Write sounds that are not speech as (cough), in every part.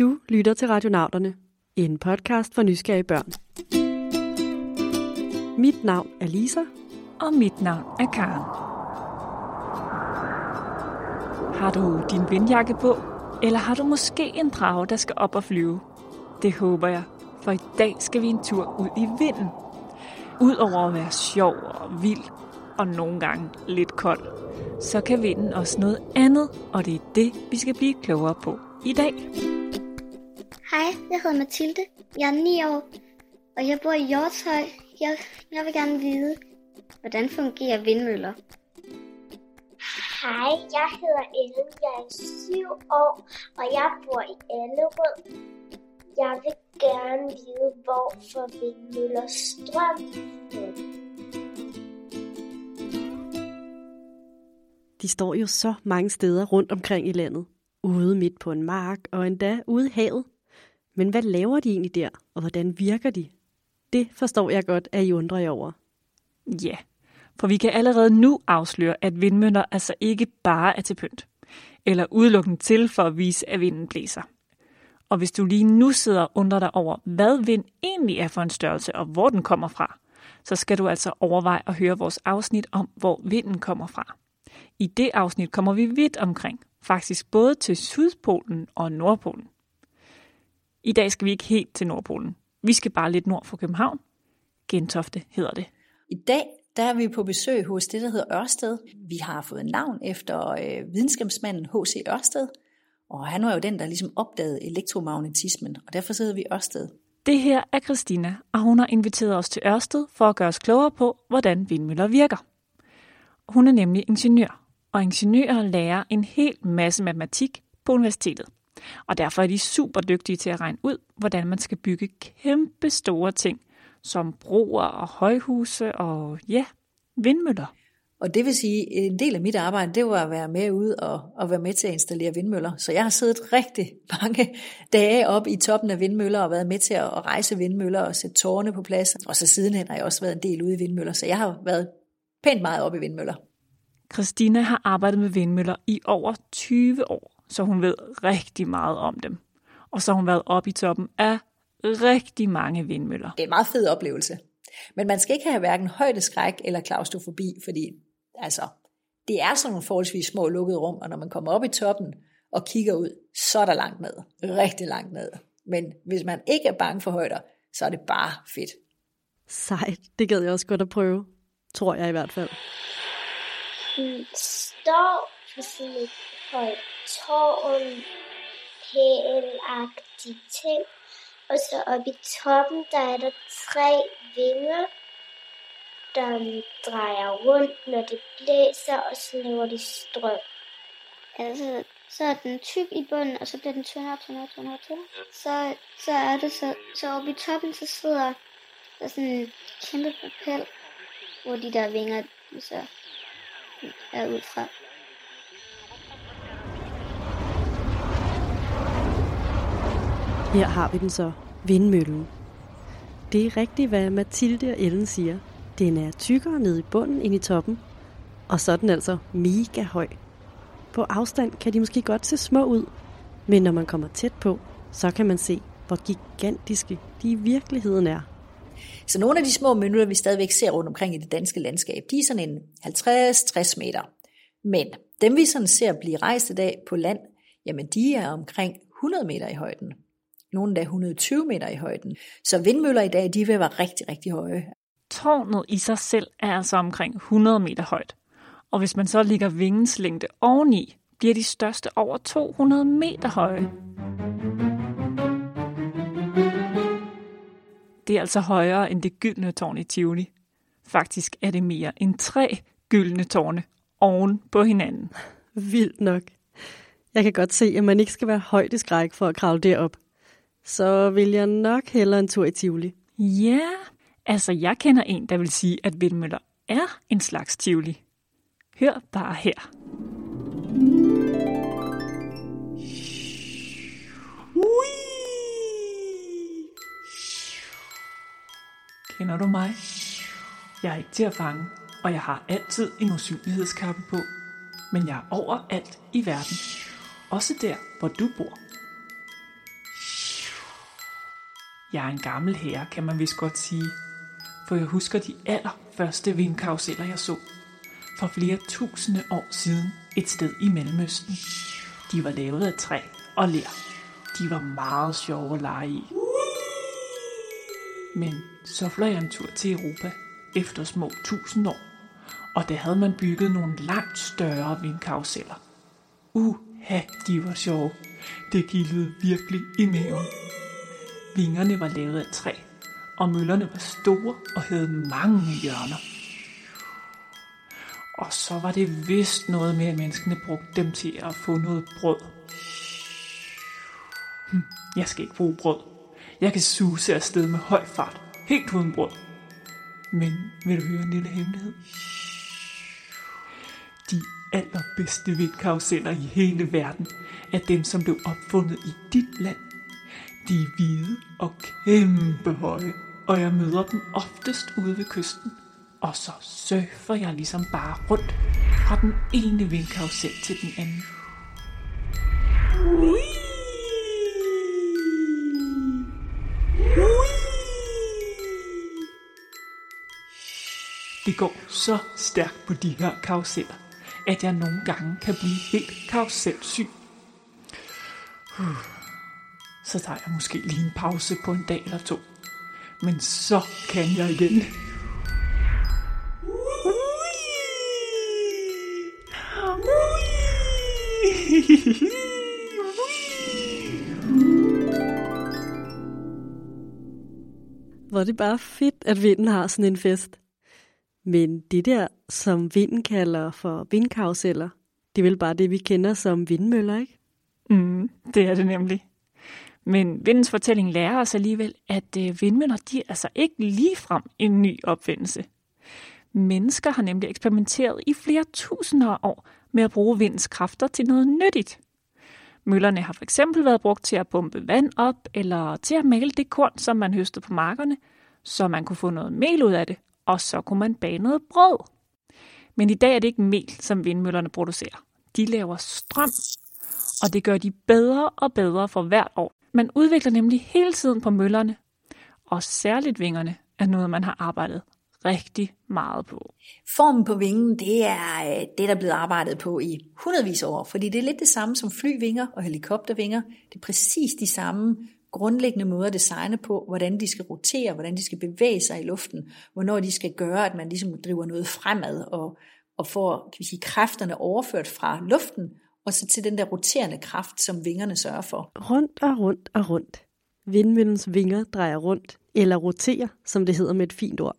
Du lytter til Radionauterne, en podcast for nysgerrige børn. Mit navn er Lisa. Og mit navn er Karen. Har du din vindjakke på? Eller har du måske en drage, der skal op og flyve? Det håber jeg, for i dag skal vi en tur ud i vinden. Udover at være sjov og vild, og nogle gange lidt kold, så kan vinden også noget andet, og det er det, vi skal blive klogere på i dag. Hej, jeg hedder Mathilde. Jeg er 9 år, og jeg bor i Hjortshøj. Jeg, jeg vil gerne vide, hvordan fungerer vindmøller? Hej, jeg hedder Ellen. Jeg er 7 år, og jeg bor i Allerød. Jeg vil gerne vide, hvorfor vindmøller strøm. De står jo så mange steder rundt omkring i landet. Ude midt på en mark og endda ude i havet. Men hvad laver de egentlig der, og hvordan virker de? Det forstår jeg godt, at I undrer jer over. Ja, for vi kan allerede nu afsløre, at vindmøller altså ikke bare er til pynt, eller udelukkende til for at vise, at vinden blæser. Og hvis du lige nu sidder og undrer dig over, hvad vind egentlig er for en størrelse, og hvor den kommer fra, så skal du altså overveje at høre vores afsnit om, hvor vinden kommer fra. I det afsnit kommer vi vidt omkring, faktisk både til Sydpolen og Nordpolen. I dag skal vi ikke helt til Nordpolen. Vi skal bare lidt nord for København. Gentofte hedder det. I dag der er vi på besøg hos det, der hedder Ørsted. Vi har fået navn efter øh, videnskabsmanden H.C. Ørsted, og han var jo den, der ligesom opdagede elektromagnetismen, og derfor sidder vi i Ørsted. Det her er Christina, og hun har inviteret os til Ørsted for at gøre os klogere på, hvordan vindmøller virker. Hun er nemlig ingeniør, og ingeniører lærer en hel masse matematik på universitetet. Og derfor er de super dygtige til at regne ud, hvordan man skal bygge kæmpe store ting, som broer og højhuse og ja, vindmøller. Og det vil sige, en del af mit arbejde, det var at være med ud og, og være med til at installere vindmøller. Så jeg har siddet rigtig mange (laughs) dage op i toppen af vindmøller og været med til at rejse vindmøller og sætte tårne på plads. Og så sidenhen har jeg også været en del ude i vindmøller, så jeg har været pænt meget op i vindmøller. Christina har arbejdet med vindmøller i over 20 år, så hun ved rigtig meget om dem. Og så har hun været oppe i toppen af rigtig mange vindmøller. Det er en meget fed oplevelse. Men man skal ikke have hverken højdeskræk eller klaustrofobi, fordi altså, det er sådan nogle forholdsvis små lukkede rum, og når man kommer op i toppen og kigger ud, så er der langt ned. Rigtig langt ned. Men hvis man ikke er bange for højder, så er det bare fedt. Sejt, det gad jeg også godt at prøve. Tror jeg i hvert fald. Står på sådan et højt tårn, pælagtig ting, og så oppe i toppen, der er der tre vinger, der drejer rundt, når det blæser, og så laver de strøm. Altså, så er den tyk i bunden, og så bliver den tyndere, tyndere, tyndere, tyndere. Så, så er det så, så oppe i toppen, så sidder der sådan en kæmpe propel, hvor de der vinger, så er ud fra. Her har vi den så, vindmøllen. Det er rigtigt, hvad Mathilde og Ellen siger. Den er tykkere nede i bunden end i toppen, og så er den altså mega høj. På afstand kan de måske godt se små ud, men når man kommer tæt på, så kan man se, hvor gigantiske de i virkeligheden er. Så nogle af de små mønter, vi stadigvæk ser rundt omkring i det danske landskab, de er sådan en 50-60 meter. Men dem vi sådan ser blive rejst i dag på land, jamen de er omkring 100 meter i højden. Nogle der 120 meter i højden. Så vindmøller i dag, de vil være rigtig, rigtig høje. Tårnet i sig selv er altså omkring 100 meter højt. Og hvis man så ligger vingens længde oveni, bliver de største over 200 meter høje. Det er altså højere end det gyldne tårn i Tivoli. Faktisk er det mere end tre gyldne tårne oven på hinanden. Vildt nok. Jeg kan godt se, at man ikke skal være højdeskræk for at kravle derop. Så vil jeg nok hellere en tur i Tivoli. Ja, altså jeg kender en, der vil sige, at vindmøller er en slags Tivoli. Hør bare her. Kender du mig? Jeg er ikke til at fange, og jeg har altid en usynlighedskappe på. Men jeg er overalt i verden. Også der, hvor du bor. Jeg er en gammel herre, kan man vist godt sige. For jeg husker de allerførste vindkarusseller, jeg så. For flere tusinde år siden et sted i Mellemøsten. De var lavet af træ og ler. De var meget sjove at lege i. Men så fløj jeg en tur til Europa efter små tusind år. Og der havde man bygget nogle langt større vindkarusseller. Uha, de var sjove. Det gildede virkelig i maven. Vingerne var lavet af træ, og møllerne var store og havde mange hjørner. Og så var det vist noget med, at menneskene brugte dem til at få noget brød. Hm, jeg skal ikke bruge brød. Jeg kan suse afsted med høj fart, helt uden brød. Men vil du høre en lille hemmelighed? De allerbedste vindkaruseller i hele verden er dem, som blev opfundet i dit land. De er hvide og kæmpe høje, og jeg møder dem oftest ude ved kysten. Og så surfer jeg ligesom bare rundt fra den ene vindkarusel til den anden. Det går så stærkt på de her karuseller, at jeg nogle gange kan blive helt karuselsyg. Så tager jeg måske lige en pause på en dag eller to. Men så kan jeg igen. Hvor det bare fedt, at vinden har sådan en fest. Men det der, som vinden kalder for vindkaruseller, det er vel bare det, vi kender som vindmøller, ikke? Mm, det er det nemlig. Men vindens fortælling lærer os alligevel, at øh, vindmøller de er altså ikke ligefrem en ny opfindelse. Mennesker har nemlig eksperimenteret i flere tusinder af år med at bruge vindens kræfter til noget nyttigt. Møllerne har for eksempel været brugt til at pumpe vand op, eller til at male det korn, som man høstede på markerne, så man kunne få noget mel ud af det, og så kunne man bage noget brød. Men i dag er det ikke mel, som vindmøllerne producerer. De laver strøm, og det gør de bedre og bedre for hvert år. Man udvikler nemlig hele tiden på møllerne, og særligt vingerne er noget, man har arbejdet rigtig meget på. Formen på vingen, det er øh, det, der er blevet arbejdet på i hundredvis af år, fordi det er lidt det samme som flyvinger og helikoptervinger. Det er præcis de samme grundlæggende måder at designe på, hvordan de skal rotere, hvordan de skal bevæge sig i luften, hvornår de skal gøre, at man ligesom driver noget fremad og, og får kan vi sige, kræfterne overført fra luften og så til den der roterende kraft, som vingerne sørger for. Rundt og rundt og rundt. Vindmøllens vinger drejer rundt, eller roterer, som det hedder med et fint ord.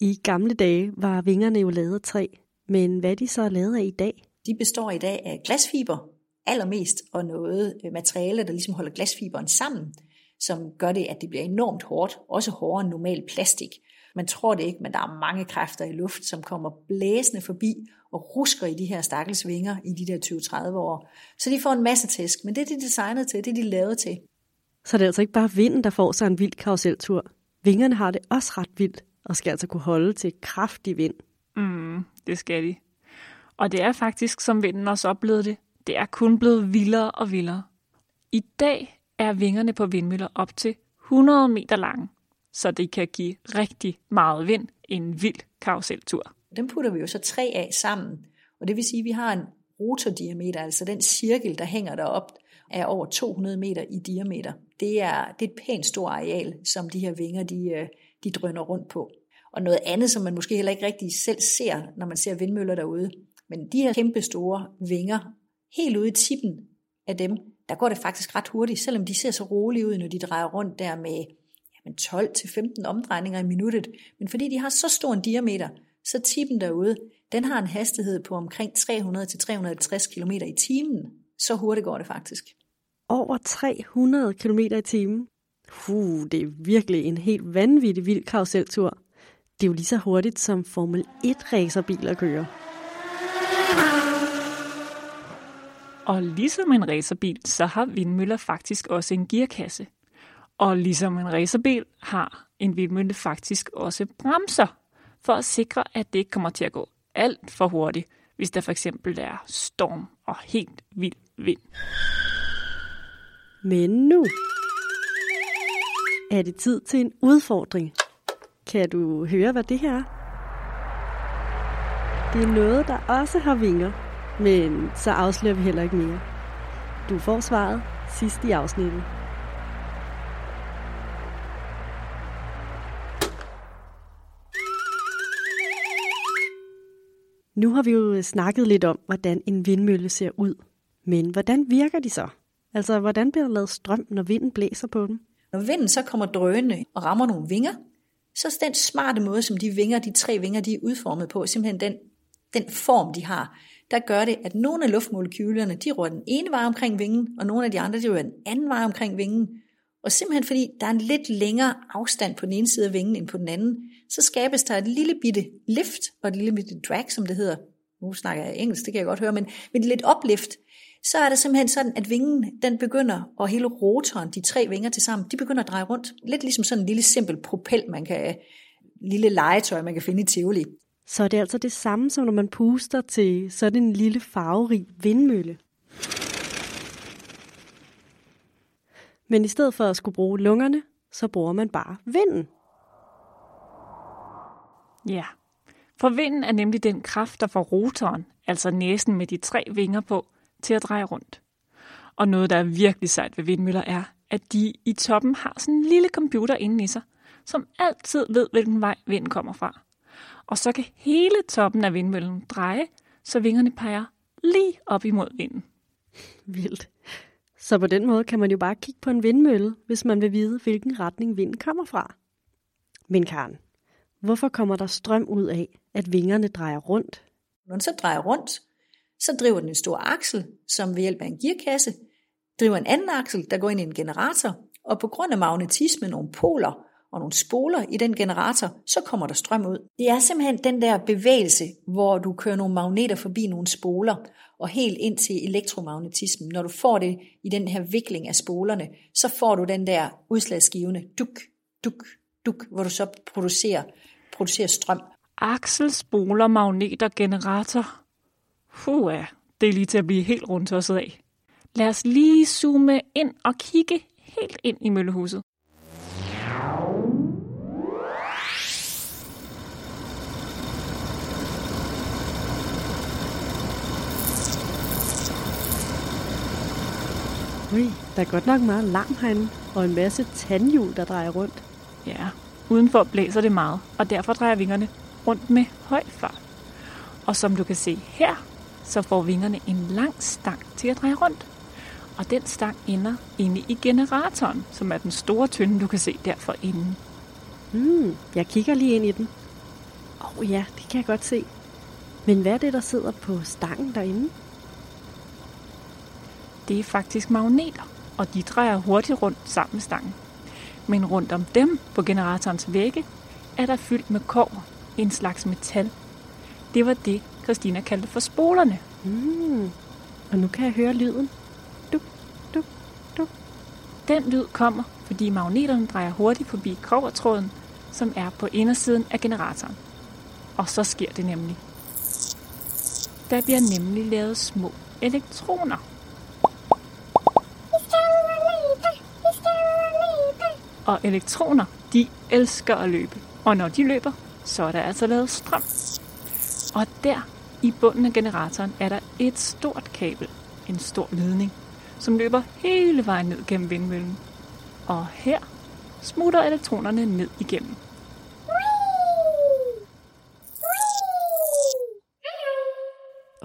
I gamle dage var vingerne jo lavet af træ, men hvad er de så lavet af i dag? De består i dag af glasfiber, allermest, og noget øh, materiale, der ligesom holder glasfiberen sammen, som gør det, at det bliver enormt hårdt, også hårdere end normal plastik. Man tror det ikke, men der er mange kræfter i luft, som kommer blæsende forbi og rusker i de her stakkels vinger i de der 20-30 år. Så de får en masse tæsk, men det er de designet til, det er de lavet til. Så det er altså ikke bare vinden, der får sig en vild karuseltur. Vingerne har det også ret vildt, og skal altså kunne holde til kraftig vind. Mm, det skal de. Og det er faktisk, som vinden også oplevede det, det er kun blevet vildere og vildere. I dag er vingerne på vindmøller op til 100 meter lange, så det kan give rigtig meget vind en vild karuseltur. Dem putter vi jo så tre af sammen, og det vil sige, at vi har en rotordiameter, altså den cirkel, der hænger derop, er over 200 meter i diameter. Det er, det er et pænt stort areal, som de her vinger, de, øh, de drøner rundt på. Og noget andet, som man måske heller ikke rigtig selv ser, når man ser vindmøller derude. Men de her kæmpe store vinger, helt ude i tippen af dem, der går det faktisk ret hurtigt, selvom de ser så rolige ud, når de drejer rundt der med jamen 12-15 omdrejninger i minuttet. Men fordi de har så stor en diameter, så tippen derude, den har en hastighed på omkring 300-350 km i timen. Så hurtigt går det faktisk. Over 300 km i timen. Uh, det er virkelig en helt vanvittig vild karuseltur. Det er jo lige så hurtigt som Formel 1 racerbiler kører. Og ligesom en racerbil, så har vindmøller faktisk også en gearkasse. Og ligesom en racerbil har en vindmølle faktisk også bremser, for at sikre, at det ikke kommer til at gå alt for hurtigt, hvis der for eksempel er storm og helt vild vind. Men nu er det tid til en udfordring. Kan du høre, hvad det her er? Det er noget, der også har vinger, men så afslører vi heller ikke mere. Du får svaret sidst i afsnittet. Nu har vi jo øh, snakket lidt om, hvordan en vindmølle ser ud. Men hvordan virker de så? Altså, hvordan bliver der lavet strøm, når vinden blæser på dem? Når vinden så kommer drønende og rammer nogle vinger, så er den smarte måde, som de vinger, de tre vinger, de er udformet på, simpelthen den, den form, de har, der gør det, at nogle af luftmolekylerne, de rører den ene vej omkring vingen, og nogle af de andre, de rører den anden vej omkring vingen. Og simpelthen fordi der er en lidt længere afstand på den ene side af vingen end på den anden, så skabes der et lille bitte lift og et lille bitte drag, som det hedder. Nu snakker jeg engelsk, det kan jeg godt høre, men, med lidt oplift. Så er det simpelthen sådan, at vingen den begynder, og hele rotoren, de tre vinger til sammen, de begynder at dreje rundt. Lidt ligesom sådan en lille simpel propel, man kan, lille legetøj, man kan finde i Tivoli. Så er det altså det samme, som når man puster til sådan en lille farverig vindmølle. Men i stedet for at skulle bruge lungerne, så bruger man bare vinden. Ja, for vinden er nemlig den kraft, der får rotoren, altså næsen med de tre vinger på, til at dreje rundt. Og noget, der er virkelig sejt ved vindmøller, er, at de i toppen har sådan en lille computer inde i sig, som altid ved, hvilken vej vinden kommer fra. Og så kan hele toppen af vindmøllen dreje, så vingerne peger lige op imod vinden. Vildt. Så på den måde kan man jo bare kigge på en vindmølle, hvis man vil vide, hvilken retning vinden kommer fra. Men Karen, hvorfor kommer der strøm ud af, at vingerne drejer rundt? Når den så drejer rundt, så driver den en stor aksel, som ved hjælp af en gearkasse driver en anden aksel, der går ind i en generator, og på grund af magnetisme nogle poler og nogle spoler i den generator, så kommer der strøm ud. Det er simpelthen den der bevægelse, hvor du kører nogle magneter forbi nogle spoler, og helt ind til elektromagnetismen. Når du får det i den her vikling af spolerne, så får du den der udslagsgivende duk, duk, duk, hvor du så producerer, producerer strøm. Aksel, spoler, magneter, generator. Puh, det er lige til at blive helt rundt af. Lad os lige zoome ind og kigge helt ind i møllehuset. Ui, der er godt nok meget larm herinde, og en masse tandhjul, der drejer rundt. Ja, udenfor blæser det meget, og derfor drejer vingerne rundt med høj fart. Og som du kan se her, så får vingerne en lang stang til at dreje rundt. Og den stang ender inde i generatoren, som er den store tynde, du kan se derfor inden. Hmm, jeg kigger lige ind i den. Åh oh, ja, det kan jeg godt se. Men hvad er det, der sidder på stangen derinde? Det er faktisk magneter, og de drejer hurtigt rundt sammen med stangen. Men rundt om dem på generatorens vægge er der fyldt med kår, en slags metal. Det var det, Christina kaldte for spolerne. Mm. Og nu kan jeg høre lyden. Den lyd kommer, fordi magneterne drejer hurtigt forbi kovertråden, som er på indersiden af generatoren. Og så sker det nemlig. Der bliver nemlig lavet små elektroner. Og elektroner, de elsker at løbe. Og når de løber, så er der altså lavet strøm. Og der i bunden af generatoren er der et stort kabel, en stor ledning, som løber hele vejen ned gennem vindmøllen. Og her smutter elektronerne ned igennem.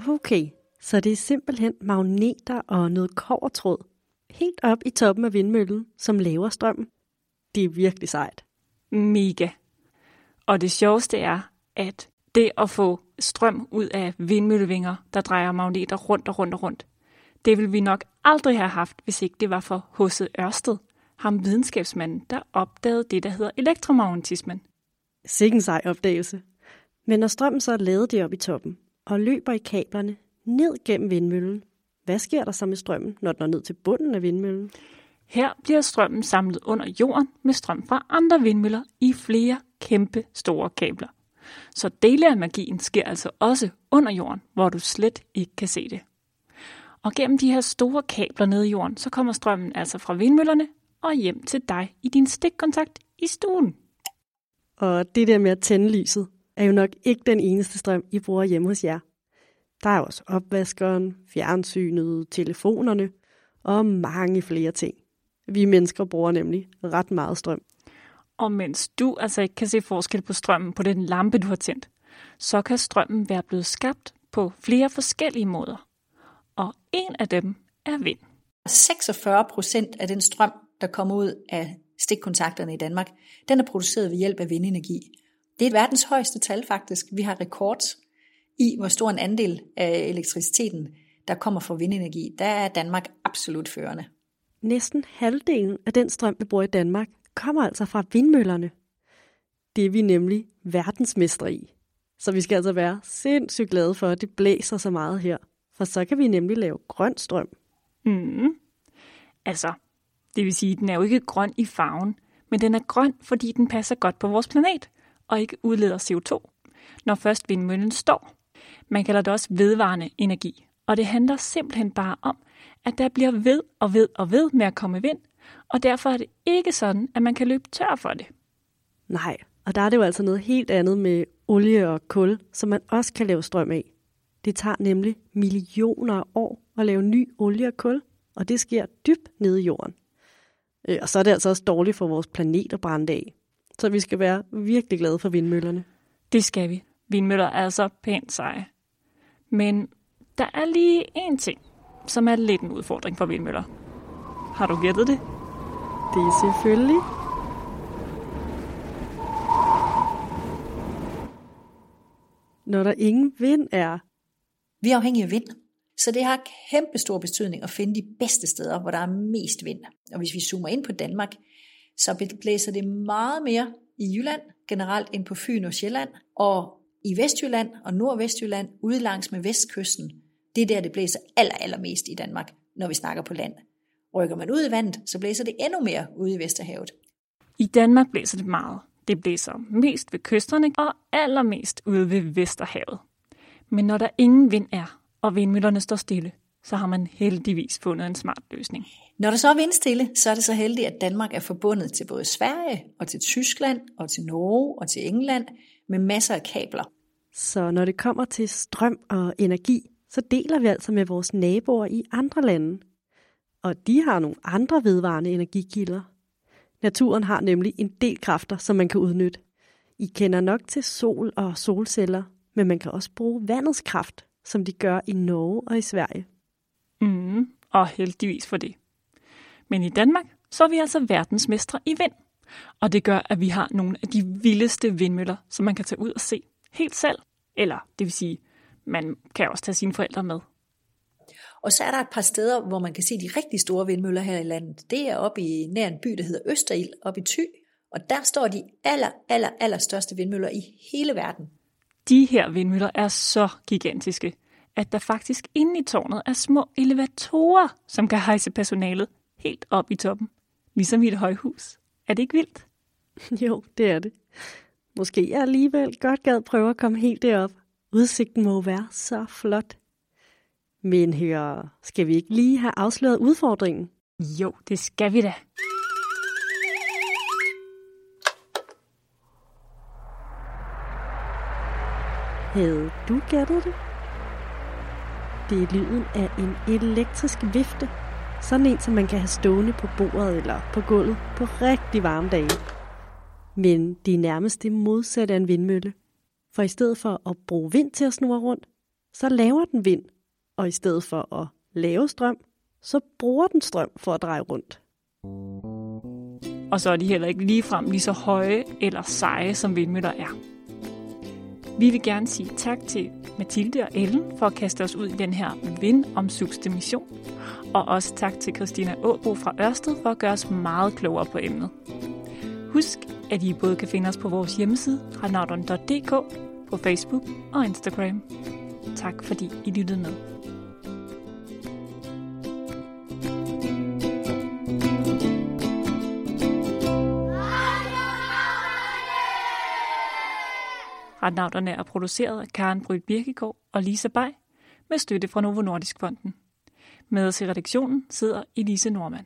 Okay, så det er simpelthen magneter og noget kovertråd helt op i toppen af vindmøllen, som laver strøm. Det er virkelig sejt. Mega. Og det sjoveste er, at det at få strøm ud af vindmøllevinger, der drejer magneter rundt og rundt og rundt, det ville vi nok aldrig have haft, hvis ikke det var for H.C. Ørsted, ham videnskabsmanden, der opdagede det, der hedder elektromagnetismen. Sikken sej opdagelse. Men når strømmen så er lavet det op i toppen, og løber i kablerne ned gennem vindmøllen, hvad sker der så med strømmen, når den når ned til bunden af vindmøllen? Her bliver strømmen samlet under jorden med strøm fra andre vindmøller i flere kæmpe store kabler. Så dele af magien sker altså også under jorden, hvor du slet ikke kan se det. Og gennem de her store kabler nede i jorden, så kommer strømmen altså fra vindmøllerne og hjem til dig i din stikkontakt i stuen. Og det der med at tænde lyset, er jo nok ikke den eneste strøm, I bruger hjemme hos jer. Der er også opvaskeren, fjernsynet, telefonerne og mange flere ting. Vi mennesker bruger nemlig ret meget strøm. Og mens du altså ikke kan se forskel på strømmen på den lampe, du har tændt, så kan strømmen være blevet skabt på flere forskellige måder. Og en af dem er vind. 46 procent af den strøm, der kommer ud af stikkontakterne i Danmark, den er produceret ved hjælp af vindenergi. Det er et verdens højeste tal faktisk. Vi har rekord i, hvor stor en andel af elektriciteten, der kommer fra vindenergi. Der er Danmark absolut førende. Næsten halvdelen af den strøm, vi bruger i Danmark, kommer altså fra vindmøllerne. Det er vi nemlig verdensmestre i. Så vi skal altså være sindssygt glade for, at det blæser så meget her. For så kan vi nemlig lave grøn strøm. Mm. Altså, det vil sige, at den er jo ikke grøn i farven, men den er grøn, fordi den passer godt på vores planet og ikke udleder CO2, når først vindmøllen står. Man kalder det også vedvarende energi, og det handler simpelthen bare om, at der bliver ved og ved og ved med at komme vind, og derfor er det ikke sådan, at man kan løbe tør for det. Nej, og der er det jo altså noget helt andet med olie og kul, som man også kan lave strøm af. Det tager nemlig millioner af år at lave ny olie og kul, og det sker dybt nede i jorden. Øh, og så er det altså også dårligt for vores planet at brænde af. Så vi skal være virkelig glade for vindmøllerne. Det skal vi. Vindmøller er altså pænt seje. Men der er lige en ting, som er lidt en udfordring for vindmøller. Har du gættet det? Det er selvfølgelig når der ingen vind er. Vi er afhængige af vind, så det har kæmpe stor betydning at finde de bedste steder, hvor der er mest vind. Og hvis vi zoomer ind på Danmark, så blæser det meget mere i Jylland generelt end på Fyn og Sjælland, og i Vestjylland og Nordvestjylland ude langs med vestkysten. Det er der, det blæser aller, allermest i Danmark, når vi snakker på land. Rykker man ud i vandet, så blæser det endnu mere ude i Vesterhavet. I Danmark blæser det meget. Det blæser mest ved kysterne og allermest ude ved Vesterhavet. Men når der ingen vind er, og vindmøllerne står stille, så har man heldigvis fundet en smart løsning. Når der så er vindstille, så er det så heldigt, at Danmark er forbundet til både Sverige og til Tyskland og til Norge og til England med masser af kabler. Så når det kommer til strøm og energi, så deler vi altså med vores naboer i andre lande. Og de har nogle andre vedvarende energikilder. Naturen har nemlig en del kræfter, som man kan udnytte. I kender nok til sol og solceller, men man kan også bruge vandets kraft, som de gør i Norge og i Sverige. Mm, og heldigvis for det. Men i Danmark, så er vi altså verdensmestre i vind. Og det gør, at vi har nogle af de vildeste vindmøller, som man kan tage ud og se helt selv. Eller det vil sige, man kan også tage sine forældre med. Og så er der et par steder, hvor man kan se de rigtig store vindmøller her i landet. Det er oppe i nær en by, der hedder Østerild, oppe i Thy. Og der står de aller, aller, aller største vindmøller i hele verden. De her vindmøller er så gigantiske, at der faktisk inde i tårnet er små elevatorer, som kan hejse personalet helt op i toppen. Ligesom i et højhus. Er det ikke vildt? Jo, det er det. Måske jeg alligevel godt gad prøve at komme helt derop. Udsigten må være så flot. Men hør, skal vi ikke lige have afsløret udfordringen? Jo, det skal vi da. Havde du gættet det? Det er lyden af en elektrisk vifte. Sådan en, som man kan have stående på bordet eller på gulvet på rigtig varme dage. Men det er nærmest det modsatte af en vindmølle. For i stedet for at bruge vind til at snurre rundt, så laver den vind. Og i stedet for at lave strøm, så bruger den strøm for at dreje rundt. Og så er de heller ikke ligefrem lige så høje eller seje, som vindmøller er. Vi vil gerne sige tak til Mathilde og Ellen for at kaste os ud i den her vind om mission. Og også tak til Christina Åbo fra Ørsted for at gøre os meget klogere på emnet. Husk, at I både kan finde os på vores hjemmeside, radnaudon.dk, på Facebook og Instagram. Tak fordi I lyttede med. Radnauterne er produceret af Karen Bryl Birkegaard og Lisa Bay med støtte fra Novo Nordisk Fonden. Med os i redaktionen sidder Elise Normand.